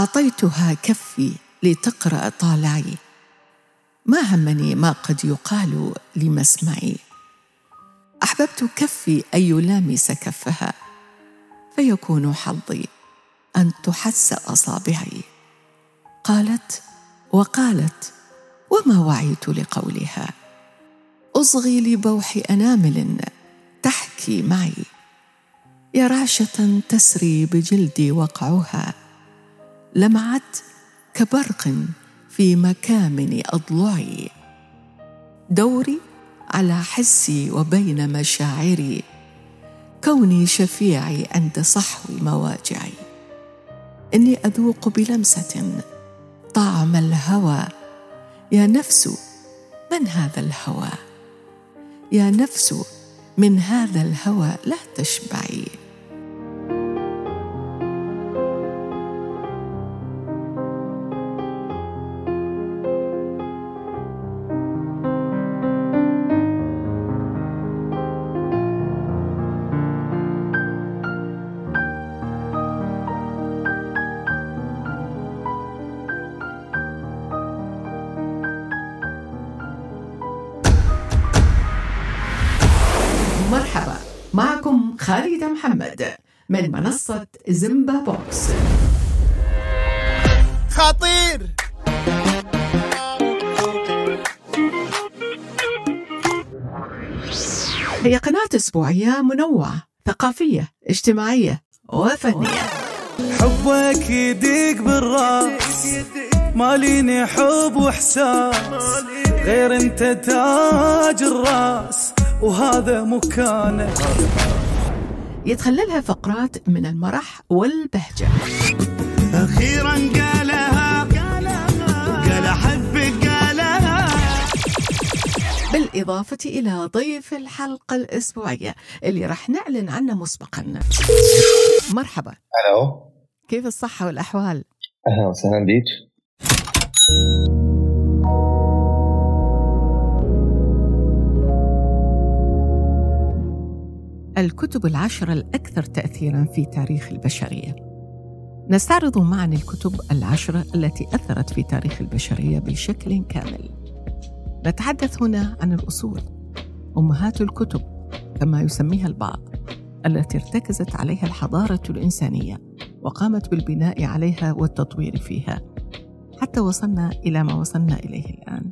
أعطيتها كفي لتقرأ طالعي. ما همني ما قد يقال لمسمعي. أحببت كفي أن يلامس كفها فيكون حظي أن تحس أصابعي. قالت وقالت وما وعيت لقولها. أصغي لبوح أنامل تحكي معي. يا رعشة تسري بجلدي وقعها. لمعت كبرق في مكامن أضلعي. دوري على حسي وبين مشاعري. كوني شفيعي عند صحو مواجعي. إني أذوق بلمسة طعم الهوى. يا نفس من هذا الهوى؟ يا نفس من هذا الهوى لا تشبعي. محمد من منصة زمبا بوكس. خطير! هي قناة أسبوعية منوعة ثقافية اجتماعية وفنية. حبك يديك بالراس ماليني حب وإحساس غير أنت تاج الراس وهذا مكانه يتخللها فقرات من المرح والبهجة. أخيرا قالها قال احبك قالها. بالإضافة إلى ضيف الحلقة الأسبوعية اللي راح نعلن عنه مسبقا. مرحبا. ألو. كيف الصحة والأحوال؟ أهلا وسهلا بيك. الكتب العشرة الأكثر تأثيرا في تاريخ البشرية. نستعرض معا الكتب العشرة التي أثرت في تاريخ البشرية بشكل كامل. نتحدث هنا عن الأصول، أمهات الكتب كما يسميها البعض، التي ارتكزت عليها الحضارة الإنسانية وقامت بالبناء عليها والتطوير فيها، حتى وصلنا إلى ما وصلنا إليه الآن.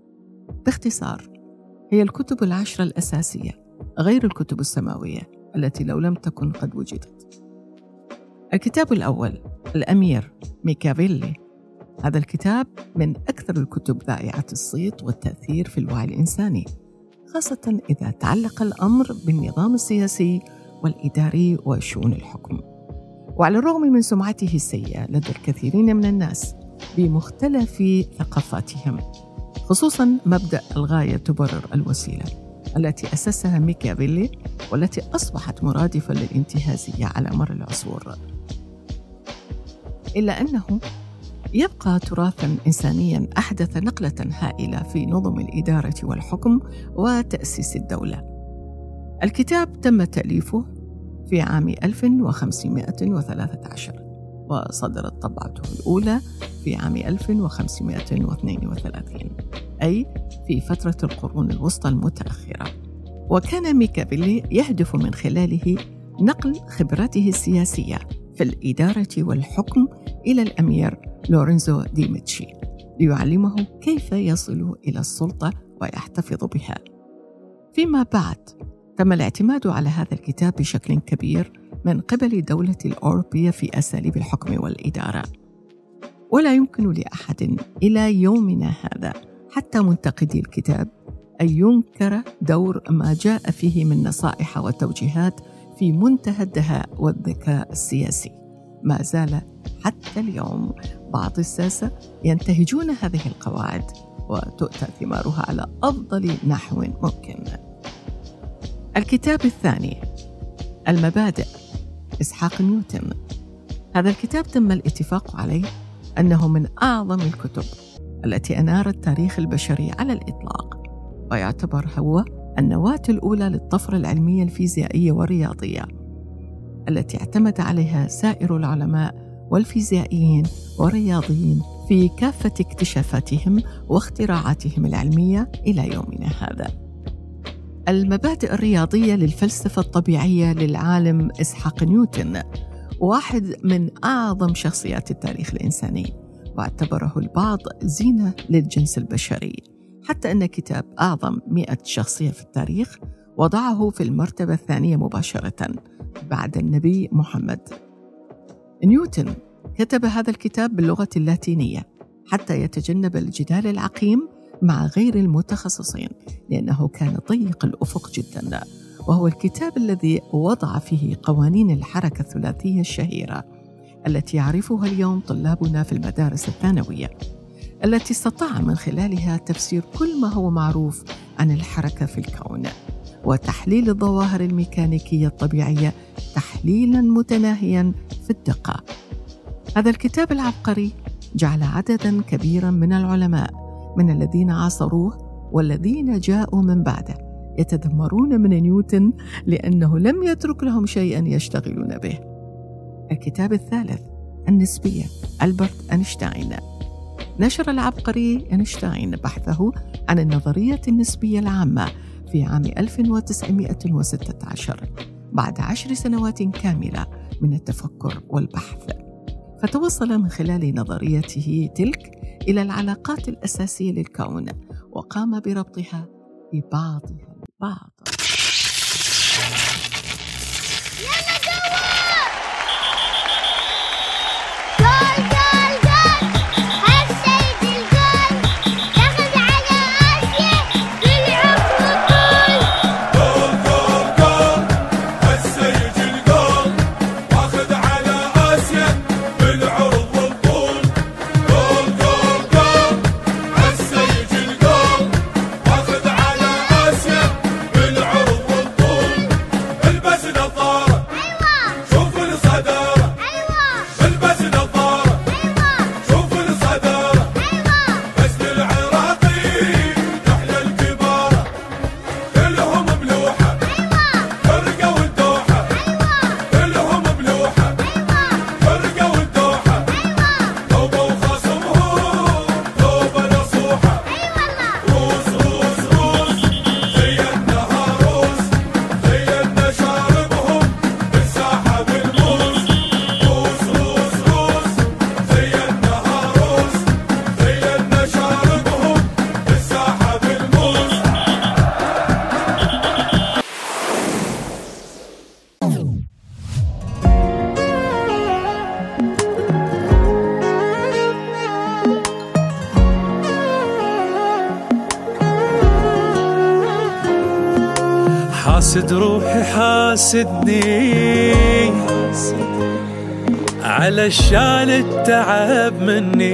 باختصار، هي الكتب العشرة الأساسية غير الكتب السماوية التي لو لم تكن قد وجدت. الكتاب الأول الأمير ميكافيلي هذا الكتاب من أكثر الكتب ذائعة الصيت والتأثير في الوعي الإنساني خاصة إذا تعلق الأمر بالنظام السياسي والإداري وشؤون الحكم. وعلى الرغم من سمعته السيئة لدى الكثيرين من الناس بمختلف ثقافاتهم خصوصا مبدأ الغاية تبرر الوسيلة التي أسسها ميكافيلي والتي أصبحت مرادفة للانتهازية على مر العصور. إلا أنه يبقى تراثا إنسانيا أحدث نقلة هائلة في نظم الإدارة والحكم وتأسيس الدولة. الكتاب تم تأليفه في عام 1513 وصدرت طبعته الأولى في عام 1532 أي في فترة القرون الوسطى المتأخرة. وكان ميكافيلي يهدف من خلاله نقل خبرته السياسية في الإدارة والحكم إلى الأمير لورينزو دي ميتشي ليعلمه كيف يصل إلى السلطة ويحتفظ بها. فيما بعد تم الاعتماد على هذا الكتاب بشكل كبير من قبل الدولة الأوروبية في أساليب الحكم والإدارة. ولا يمكن لأحد إلى يومنا هذا حتى منتقدي الكتاب أن ينكر دور ما جاء فيه من نصائح وتوجيهات في منتهى الدهاء والذكاء السياسي. ما زال حتى اليوم بعض الساسة ينتهجون هذه القواعد وتؤتى ثمارها على أفضل نحو ممكن. الكتاب الثاني المبادئ إسحاق نيوتن. هذا الكتاب تم الاتفاق عليه أنه من أعظم الكتب. التي أنارت تاريخ البشرية على الإطلاق ويعتبر هو النواة الأولى للطفرة العلمية الفيزيائية والرياضية التي اعتمد عليها سائر العلماء والفيزيائيين والرياضيين في كافة اكتشافاتهم واختراعاتهم العلمية إلى يومنا هذا. المبادئ الرياضية للفلسفة الطبيعية للعالم إسحاق نيوتن واحد من أعظم شخصيات التاريخ الإنساني واعتبره البعض زينة للجنس البشري حتى أن كتاب أعظم مئة شخصية في التاريخ وضعه في المرتبة الثانية مباشرة بعد النبي محمد. نيوتن كتب هذا الكتاب باللغة اللاتينية حتى يتجنب الجدال العقيم مع غير المتخصصين لأنه كان ضيق الأفق جدا وهو الكتاب الذي وضع فيه قوانين الحركة الثلاثية الشهيرة. التي يعرفها اليوم طلابنا في المدارس الثانوية التي استطاع من خلالها تفسير كل ما هو معروف عن الحركة في الكون وتحليل الظواهر الميكانيكية الطبيعية تحليلا متناهيا في الدقة هذا الكتاب العبقري جعل عددا كبيرا من العلماء من الذين عاصروه والذين جاءوا من بعده يتذمرون من نيوتن لأنه لم يترك لهم شيئا يشتغلون به. الكتاب الثالث النسبية ألبرت أينشتاين نشر العبقري أينشتاين بحثه عن النظرية النسبية العامة في عام 1916 بعد عشر سنوات كاملة من التفكر والبحث. فتوصل من خلال نظريته تلك إلى العلاقات الأساسية للكون وقام بربطها ببعضها البعض حاسدني على شان التعب مني.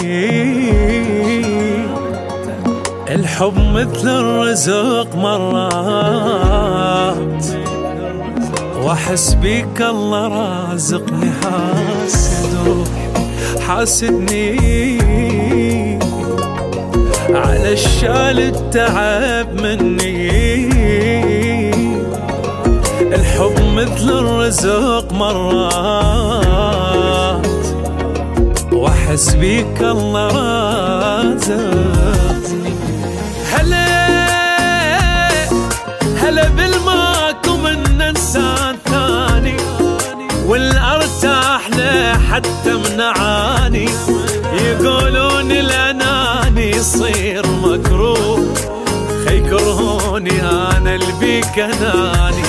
الحب مثل الرزق مرات وأحس بيك الله رازقني. حاسد حاسدني على الشال التعب مني. الحب مثل الرزق مرات وأحس بيك الله رازق هلا هلا بالماكو من إنسان ثاني والأرتاح له حتى منعاني يقولون الأناني يصير مكروه خيكرهوني أنا البيك أناني.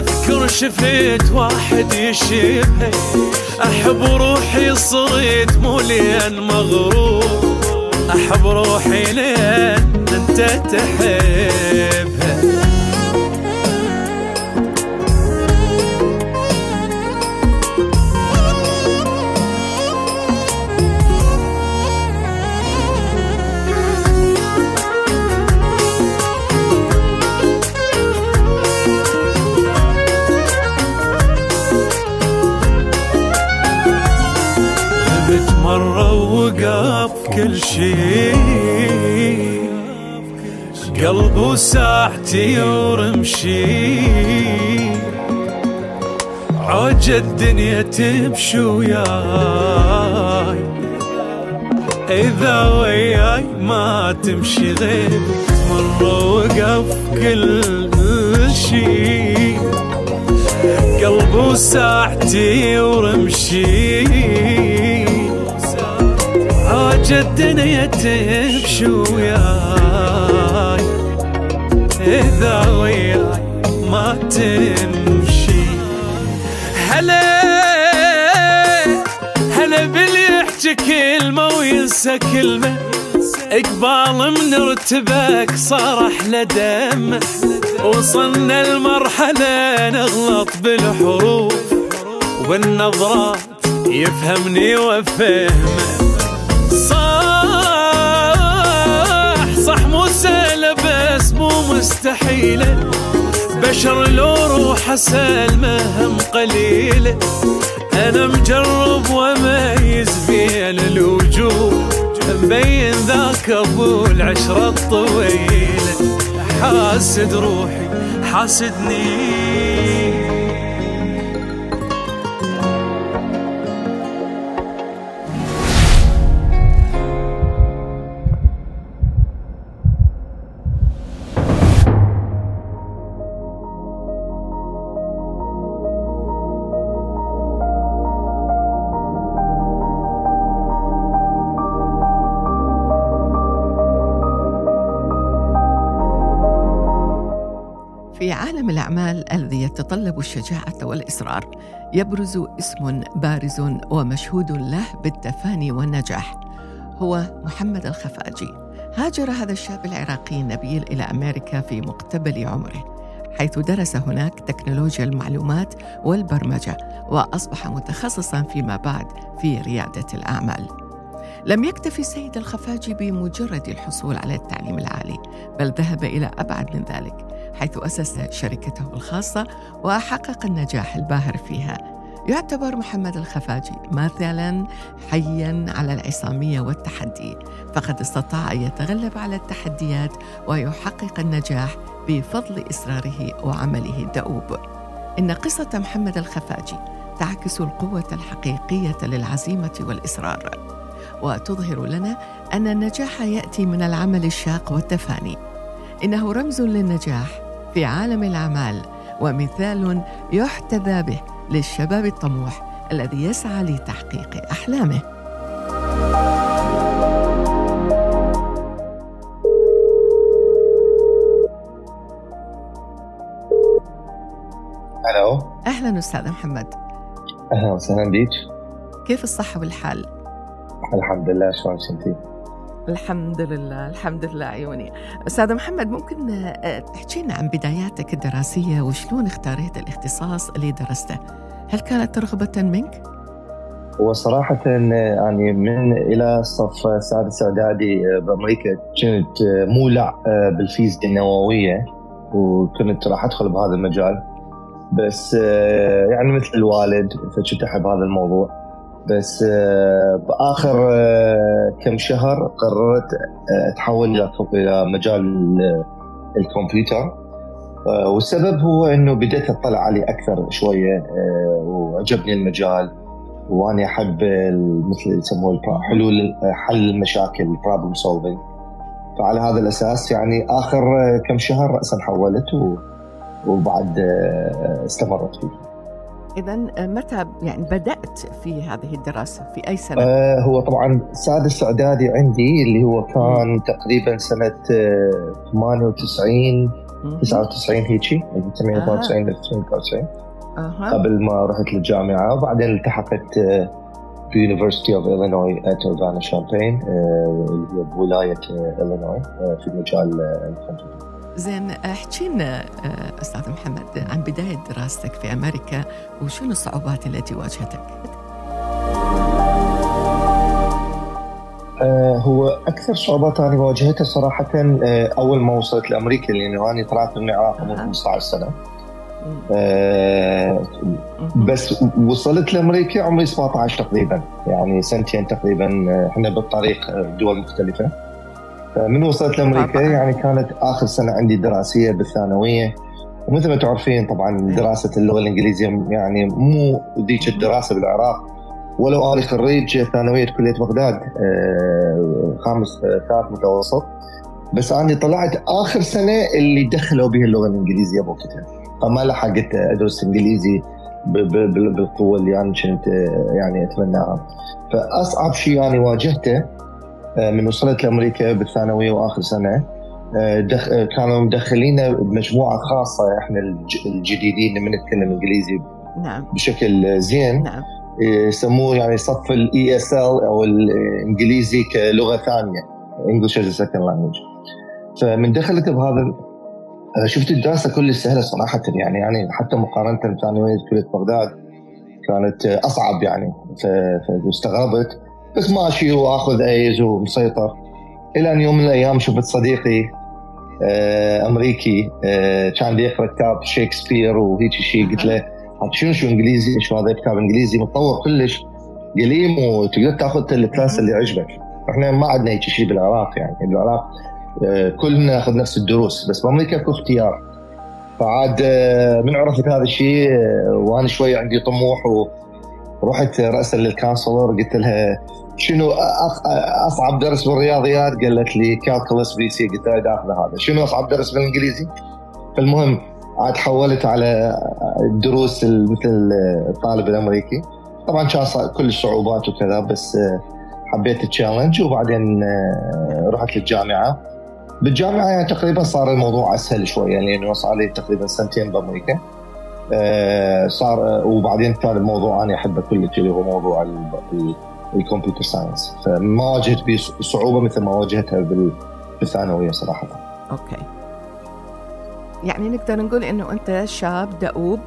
أذكر شفيت واحد يشبه أحب روحي صريت مو لين مغرور. أحب روحي لين أنت تحبها ساعتي ورمشي عوج الدنيا تمشي وياي. إذا وياي ما تمشي غير مر وقف كل شي قلبه ساعتي ورمشي عوج الدنيا تمشي وياي. إذا وياي ما تمشي. هلا هلا باللي يحكي كلمة وينسى كلمة. إقبال من ارتبك صار أحلى دم. وصلنا المرحلة نغلط بالحروف. وبالنظرات يفهمني وأفهمه. مستحيلة. بشر لو روح سلمة هم قليلة. أنا مجرب وأميز بين الوجوه مبين ذاك أبو العشرة الطويلة. حاسد روحي حاسدني. يتطلب الشجاعة والإصرار. يبرز اسم بارز ومشهود له بالتفاني والنجاح. هو محمد الخفاجي. هاجر هذا الشاب العراقي النبيل إلى أمريكا في مقتبل عمره حيث درس هناك تكنولوجيا المعلومات والبرمجة وأصبح متخصصا فيما بعد في ريادة الأعمال. لم يكتفي السيد الخفاجي بمجرد الحصول على التعليم العالي بل ذهب إلى أبعد من ذلك. حيث أسس شركته الخاصة وحقق النجاح الباهر فيها. يعتبر محمد الخفاجي مثلا حيا على العصامية والتحدي فقد استطاع أن يتغلب على التحديات ويحقق النجاح بفضل إصراره وعمله الدؤوب إن قصة محمد الخفاجي تعكس القوة الحقيقية للعزيمة والإصرار وتظهر لنا أن النجاح يأتي من العمل الشاق والتفاني. إنه رمز للنجاح في عالم الأعمال ومثال يحتذى به للشباب الطموح الذي يسعى لتحقيق أحلامه ألو أهلا أستاذ محمد أهلا وسهلا بيك كيف الصحة والحال؟ الحمد لله شلونك انتي؟ الحمد لله الحمد لله عيوني. أستاذ محمد ممكن آه، تحكينا عن بداياتك الدراسية وشلون اختاريت الاختصاص اللي درسته؟ هل كانت رغبة منك؟ وصراحة يعني من إلى صف سادس إعدادي بأمريكا كنت مولع بالفيزياء النووية وكنت راح أدخل بهذا المجال. بس يعني مثل الوالد فكنت أحب هذا الموضوع. بس بآخر كم شهر قررت أتحول إلى إلى مجال الكمبيوتر. والسبب هو إنه بديت أطلع عليه أكثر شوية وعجبني المجال. وأنا أحب مثل يسموه حلول حل المشاكل ال problem solving فعلى هذا الأساس يعني آخر كم شهر راسا حولت وبعد استمرت فيه. إذا متى يعني بدأت في هذه الدراسة في أي سنة؟ آه هو طبعا سادس اعدادي عندي اللي هو كان تقريبا سنة آه، 98 مهم. 99 هيجي 1992 ل 93 أها. قبل ما رحت للجامعة وبعدين التحقت آه، في يونيفرستي أوف إلينوي ات اورفانا شامبين اللي هي بولايه آه، إلينوي آه، في مجال آه، الكمبيوتر. زين احكي لنا آه، أستاذ محمد عن بداية دراستك في أمريكا وشنو الصعوبات التي واجهتك؟ آه، هو أكثر صعوبات أنا واجهتها صراحة آه، أول ما وصلت لأمريكا لأنه أنا طلعت من العراق عمري أها. 15 سنة مم. آه، مهم. بس وصلت لأمريكا عمري 17 تقريبا يعني سنتين تقريبا إحنا بالطريق دول مختلفة من وصلت لامريكا يعني كانت آخر سنة عندي دراسية بالثانوية. ومثل ما تعرفين طبعا دراسة اللغة الإنجليزية يعني مو ذيك الدراسة بالعراق. ولو أنا خريج ثانوية كلية بغداد آه، خامس آه، ثالث متوسط. بس أنا طلعت آخر سنة اللي دخلوا بها اللغة الإنجليزية بوقتها. فما لحقت أدرس إنجليزي بالقوه اللي أنا كنت آه، يعني اتمناها فأصعب شيء يعني واجهته من وصلت لأمريكا بالثانوية وآخر سنة. دخ... كانوا مدخلينا بمجموعه خاصة إحنا الجديدين اللي نتكلم إنجليزي نعم. بشكل زين. نعم. يسموه يعني صف ال ESL أو الانجليزي كلغة ثانية English as second language فمن دخلت بهذا شفت الدراسة كلها سهلة صراحة يعني يعني حتى مقارنة بثانوية كلية بغداد كانت أصعب يعني فاستغربت. بس ماشي واخذ A's ومسيطر. إلى أن يوم من الأيام شفت صديقي آه، أمريكي آه، كان يقرا كتاب شكسبير وهيك شيء. قلت له شنو شو إنجليزي؟ شو هذا كتاب إنجليزي؟ متطور كلش قليم وتقدر تأخذ ال class اللي يعجبك. إحنا ما عندنا هيك شيء بالعراق يعني. بالعراق آه، كلنا ناخذ نفس الدروس بس بأمريكا اكو اختيار. فعاد من عرفت هذا الشيء وأنا شوي عندي طموح ورحت راسا لل counselor قلت لها شنو أصعب درس بالرياضيات؟ قالت لي Calculus BC قلت لها داخل هذا، شنو أصعب درس بالإنجليزي؟ فالمهم عاد حولت على الدروس مثل الطالب الأمريكي طبعا كان كل الصعوبات وكذا بس حبيت ال challenge وبعدين رحت للجامعة بالجامعة يعني تقريبا صار الموضوع أسهل شوية يعني لأنه صار لي تقريبا سنتين بأمريكا صار وبعدين كان الموضوع أنا احبه كلش اللي هو موضوع ال computer science. فما واجهت به صعوبة مثل ما واجهتها بالثانويه صراحة. Okay. يعني نقدر نقول إنه أنت شاب دؤوب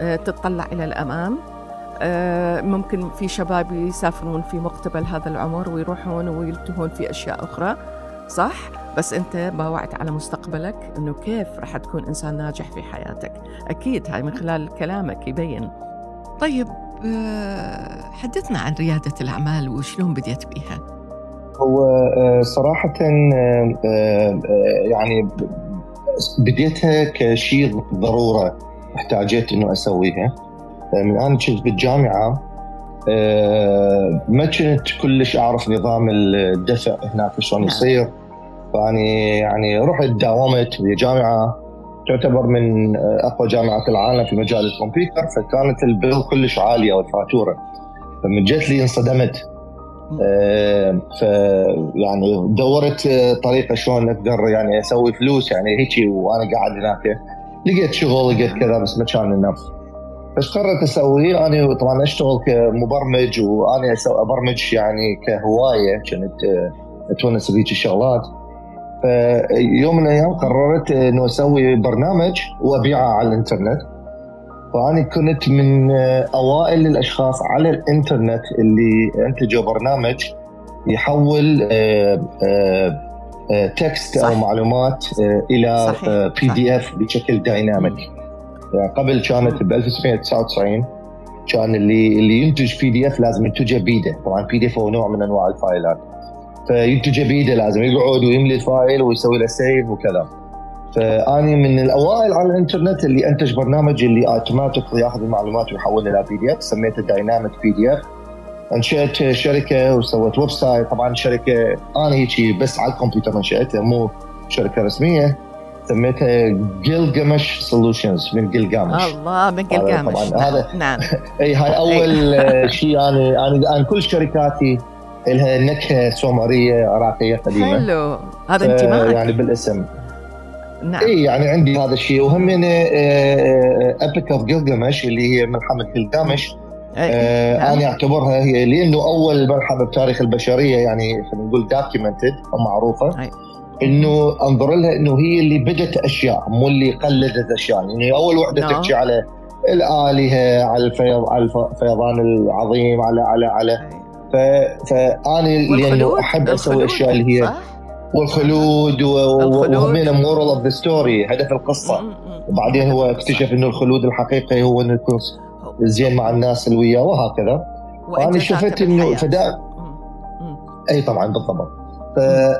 آه، تطلع إلى الأمام. آه، ممكن في شباب يسافرون في مقتبل هذا العمر ويروحون ويلتهون في أشياء أخرى صح؟ بس انت باوعت على مستقبلك انه كيف راح تكون انسان ناجح في حياتك. أكيد هاي من خلال كلامك يبين. طيب آه، حدثنا عن ريادة الأعمال وشلون بديت بها هو آه، صراحة آه، يعني بديتها كشيء ضرورة احتاجيت إنه أسويها. من أنا كنت بالجامعة. ما كنت كلش أعرف نظام الدفع هناك شلون نعم. يصير. فاني يعني رحت داومت في جامعة تعتبر من أقوى جامعات العالم في مجال الكمبيوتر فكانت البيل كلش عالية والفاتورة. فمن جت لي انصدمت. آه ف يعني دورت طريقة شلون أقدر يعني أسوي فلوس يعني هيك وأنا قاعد هناك. لقيت شغل لقيت كذا بس ما كان النفس. بس قررت أسويه. أنا طبعا أشتغل كمبرمج وأنا أبرمج يعني كهواية. كنت أتونس بهيك الشغلات. فيوم من الأيام قررت إنه أسوي برنامج وأبيعه على الإنترنت. فانا كنت من أوائل الأشخاص على الإنترنت اللي أنتجوا برنامج يحول تكست أو معلومات إلى PDF بشكل dynamic يعني قبل كانت ب 1999 كان اللي اللي ينتج PDF لازم ينتجه بيده طبعا PDF هو نوع من أنواع الفايلات. فينتج بيده لازم يقعد ويملي ال file ويسوي له save وكذا. فأني من الأوائل على الإنترنت اللي أنتج برنامج اللي اوتوماتيك ياخذ المعلومات ويحولها إلى بي دي اف سميته دايناميك بي دي اف أنشأت شركة وسويت website طبعا شركة أنا هيك بس على الكمبيوتر انشأتها مو شركة رسمية. سميتها جلجامش Solutions من جلجامش الله من جلجامش طبعا هذا نعم. إي هاي أول شيء أنا أنا كل شركاتي لها نكهه سومرية عراقية قديمة. حلو. هذا انتماء يعني بالاسم. نعم. اي يعني عندي هذا الشيء. وهم Epic of جلجامش اللي هي ملحمه جلجامش آه نعم. أنا أعتبرها هي لأنه أول ملحمه بتاريخ البشرية يعني خلينا نقول documented أو معروفة أي. إنه أنظر لها إنه هي اللي بدت أشياء مو اللي قلدت أشياء. يعني أول وحدة نعم. تحكي على الآلهة على الفيض على الفيضان العظيم على على على فانا لأنه أحب أسوي الاشياء اللي هي والخلود وهمينا moral of the story هدف القصة. وبعدين هو اكتشف إنه الخلود الحقيقي هو إنه يكون زين مع الناس اللي وياه وهكذا. فانا شفت إنه فد إي طبعا بالضبط.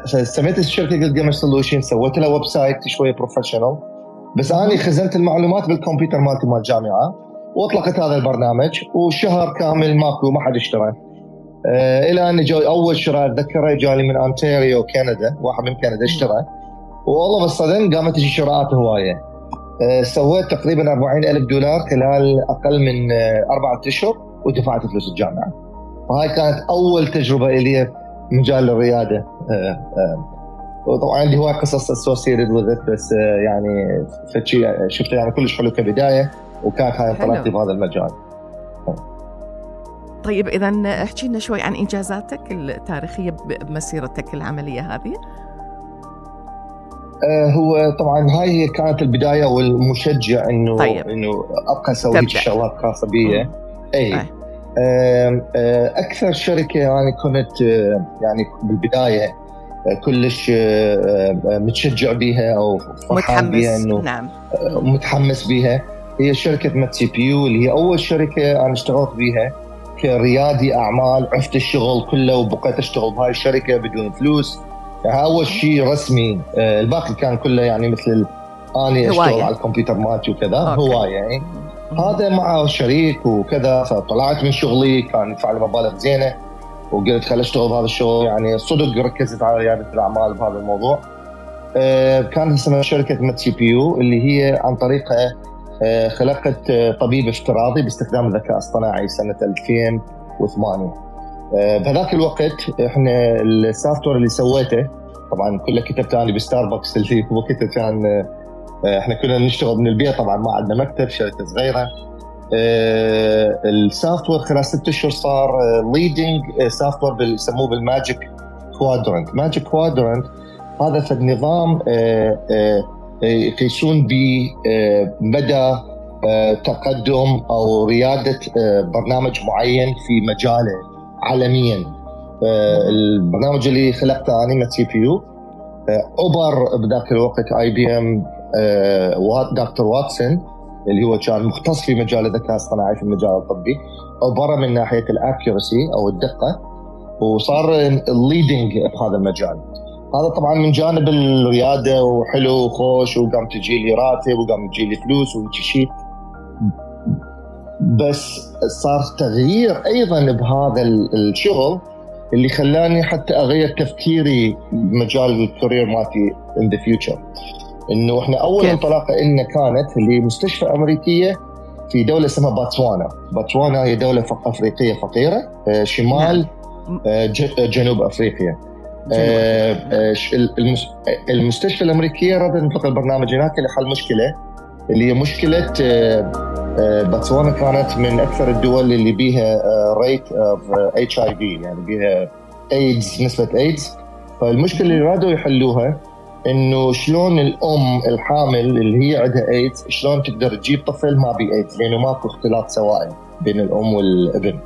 فسميت الشركة جيمر سولوشن سويت لها website شوية professional بس أنا خزنت المعلومات بالكمبيوتر مالتي مال الجامعة وأطلقت هذا البرنامج وشهر كامل ماكو ما حد اشترى. آه إلى أن جا أول شراء أتذكره جالي من انتاريو كندا واحد من كندا اشترى. والله بالصدم قامت تجي شراءات هواية. آه سويت تقريبا 40 ألف دولار خلال أقل من آه أربعة أشهر ودفعت فلوس الجامعة. وهاي كانت أول تجربة لي مجال الريادة. وطبعا عندي هواي قصص associated with بس يعني فشي شفته يعني كلش حلو كبداية وكانت هاي انطلاقتي بهذا المجال. طيب إذا احكي لنا شوي عن إنجازاتك التاريخية بمسيرتك العملية هذه. آه هو طبعا هاي كانت البداية والمشجع انه طيب. إنه أبقى أسوي شغلات خاصه بي. اي آه. آه أكثر شركة يعني كنت آه يعني بالبداية كلش متشجع بها أو فرحان بها انه نعم. متحمس بها هي شركة MedCPU اللي هي أول شركة أنا اشتغلت بها كريادي أعمال عفت الشغل كله وبقيت أشتغل بهاي الشركة بدون فلوس. يعني أول شيء رسمي. آه، الباقي كان كله يعني مثل أني أشتغل على الكمبيوتر مالتي وكذا هواية يعني هذا مع شريك وكذا فطلعت من شغلي كان يدفع لي مبالغ زينة وقلت خل أشتغل بهذا الشغل. يعني صدق ركزت على ريادة الأعمال بهذا الموضوع. آه، كان اسمها شركة MedCPU اللي هي عن طريقها خلقت آه، طبيب افتراضي باستخدام الذكاء الاصطناعي سنة 2008 آه، بهذاك الوقت إحنا ال software اللي سويته طبعا كله كتبت أنا بستاربكس اللي وقتها كان إحنا كنا نشتغل من البيت طبعا ما عندنا مكتب شركة صغيرة. ال software خلال ست أشهر صار leading software يسموه بال Magic Quadrant Magic Quadrant هذا في النظام يقيسون بمدى آه، آه، تقدم أو ريادة برنامج معين في مجاله عالميا. البرنامج اللي خلقته أنا CPU أوبر بذاك الوقت IBM Doctor Watson اللي هو كان مختص في مجال الذكاء الاصطناعي في المجال الطبي. اوبره من ناحية ال accuracy أو الدقة وصار ال leading بهذا المجال. هذا طبعا من جانب الريادة وحلو وخوش وقام تجي لي راتب وقام تجي لي فلوس وشيء بس صار تغيير أيضا بهذا الشغل اللي خلاني حتى أغير تفكيري بمجال ال career مالتي in the future إنه إحنا أول انطلاقة لنا كانت لمستشفى أمريكية في دولة اسمها بوتسوانا، بوتسوانا هي دولة أفريقية فقيرة آه، شمال نعم. آه، جنوب أفريقيا. آه، آه، المستشفى الأمريكية رادت نطلق البرنامج هناك لحل مشكلة اللي هي مشكلة آه، بوتسوانا كانت من أكثر الدول اللي بيها rate of HIV يعني بيها ايدز نسبة ايدز فالمشكلة اللي رادوا يحلوها إنه شلون الأم الحامل اللي هي عندها ايدز شلون تقدر تجيب طفل ما بي ايدز لأنه ماكو اختلاط سوائل بين الأم والابن.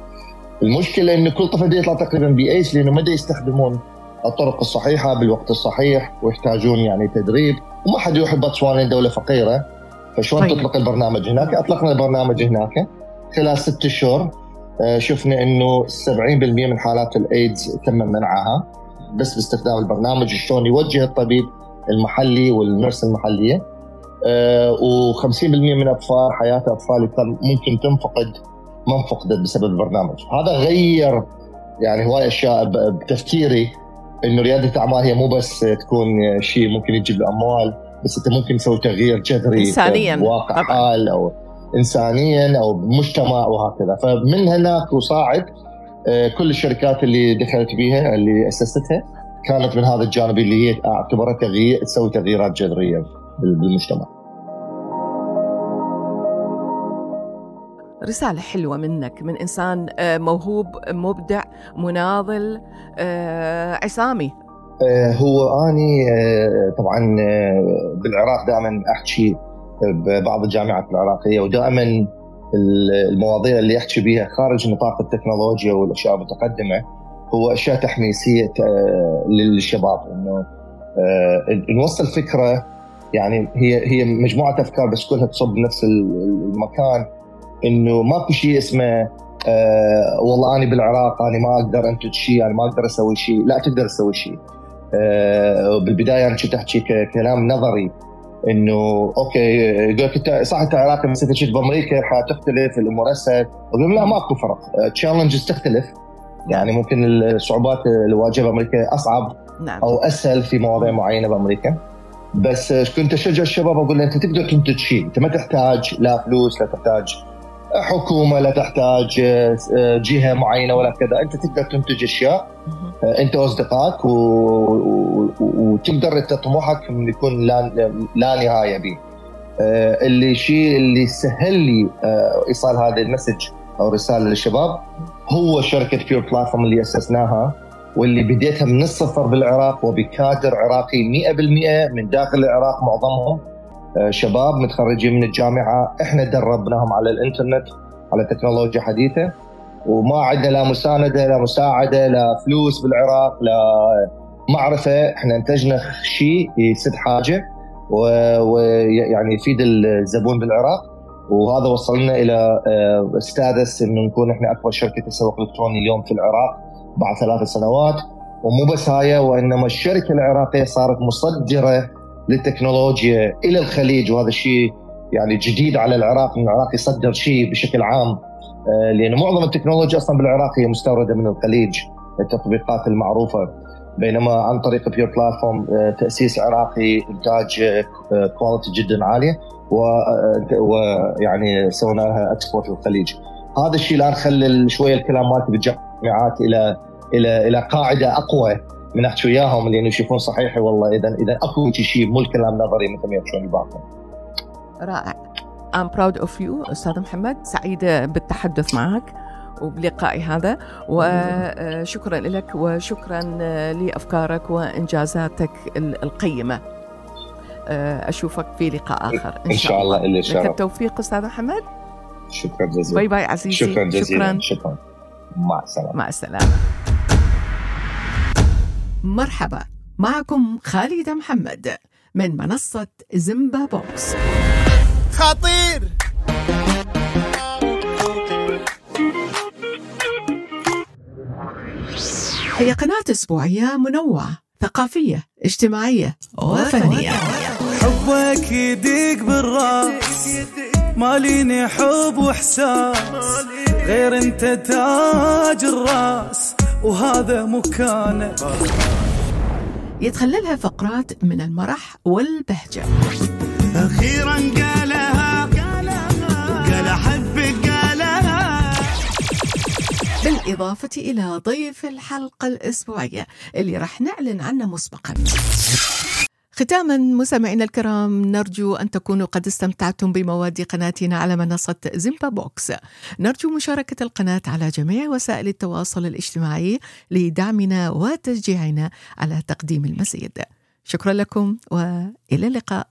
المشكلة إنه كل طفل يطلع تقريبا بي ايدز لأنه ما يستخدمون الطرق الصحيحة بالوقت الصحيح ويحتاجون يعني تدريب. وما حد يروح باتسوانا دولة فقيرة. فشلون طيب. تطلق البرنامج هناك؟ أطلقنا البرنامج هناك. خلال ست اشهر آه، شفنا إنه 70% من حالات الايدز تم منعها. بس باستخدام البرنامج شلون يوجه الطبيب المحلي والنرس المحلية. آه، و50% من أطفال حياة أطفال ممكن تنفقد ما انفقدت بسبب البرنامج. هذا غير يعني هواي أشياء بتفكيري. إنه رياده اعمال هي مو بس تكون شيء ممكن يجيب اموال بس أنت ممكن تسوي تغيير جذري انسانيا بواقع حال أو انسانيا أو بمجتمع وهكذا فمن هناك وصاعد آه، كل الشركات اللي دخلت بيها اللي أسستها كانت من هذا الجانب اللي هي اعتبرها تغيير تسوي تغييرات جذرية بالمجتمع. رسالة حلوة منك من إنسان آه، موهوب مبدع مناضل آه، عصامي. آه، هو أني طبعا بالعراق دائما أحكي ببعض الجامعات العراقية ودائما المواضيع اللي أحكي بها خارج نطاق التكنولوجيا والأشياء المتقدمة هو أشياء تحميسية للشباب. إنه نوصل فكرة يعني هي هي مجموعة أفكار بس كلها تصب نفس المكان. إنه ماكو شيء اسمه آه والله أنا بالعراق أنا ما أقدر أنتج شيء أنا ما أقدر أسوي شيء. لا تقدر تسوي شيء. آه، بالبدايه أنا كنت أحكي كلام نظري إنه okay يقول لك انت صح أنت عراقي بس أنت بأمريكا حتختلف الأمور أسهل. أقول لا ماكو فرق. challenges تختلف. يعني ممكن الصعوبات اللي واجهها بأمريكا أصعب نعم. أو أسهل في مواضيع معينة بأمريكا. بس كنت أشجع الشباب أقول له أنت تقدر تنتج شيء. أنت ما تحتاج لا فلوس لا تحتاج حكومة لا تحتاج جهة معينة ولا كذا. أنت تقدر تنتج أشياء أنت واصدقائك. وتقدر أنت طموحك يكون لا, لا نهاية به. اللي شيء اللي سهل لي إيصال هذا ال message أو رسالة للشباب هو شركة بيور بلاتفورم اللي أسسناها واللي بديتها من الصفر بالعراق وبكادر عراقي 100% من داخل العراق معظمهم. آه، شباب متخرجين من الجامعة إحنا دربناهم على الإنترنت على تكنولوجيا حديثة. وما عندنا لا مساندة لا مساعدة لا فلوس بالعراق لا معرفة. إحنا إنتجنا شيء يسد حاجة ويعني يفيد الزبون بالعراق. وهذا وصلنا إلى ستاتس آه، إنه نكون إحنا أكبر شركة تسوق إلكتروني اليوم في العراق بعد ثلاث سنوات. ومو بس هاي وإنما الشركة العراقية صارت مصدرة للتكنولوجيا إلى الخليج وهذا الشيء يعني جديد على العراق إن العراق يصدر شيء بشكل عام آه، لأن معظم التكنولوجيا أصلا بالعراق هي مستوردة من الخليج التطبيقات المعروفة بينما عن طريق بيور بلاتفورم آه، تأسيس عراقي إنتاج quality جدا عالية ويعني سوينا لها export للخليج. هذا الشيء الآن خلى شوية الكلام مالتي بالجامعات إلى إلى إلى قاعدة أقوى من احكي وياهم لأنه يشوفون صحيح. والله اذا إذا أكو شيء مو الكلام نظري مثل ما يحكون الباقي رائع. I'm proud of you أستاذ محمد. سعيدة بالتحدث معك وبلقائي هذا. وشكرا لك وشكرا لأفكارك وإنجازاتك القيمة. أشوفك في لقاء آخر. إن, إن شاء الله, الله. لك التوفيق أستاذ محمد. شكرا جزيلا. باي باي عزيزي. شكرا جزيلا. شكرا, شكرا. مع السلامة. مع السلامة. مرحبا معكم خالد محمد من منصة زمبا بوكس. خطير! هي قناة أسبوعية منوعة ثقافية اجتماعية وفنية. حبك يديك بالراس ماليني حب وإحساس غير أنت تاج الراس. وهذا مكانك يتخللها فقرات من المرح والبهجة. أخيرا قالها قال أحبك قالها. بالإضافة إلى ضيف الحلقة الأسبوعية اللي راح نعلن عنه مسبقا. ختاما مستمعينا الكرام نرجو أن تكونوا قد استمتعتم بمواد قناتنا على منصة زيمبا بوكس نرجو مشاركة القناة على جميع وسائل التواصل الاجتماعي لدعمنا وتشجيعنا على تقديم المزيد. شكرا لكم وإلى اللقاء.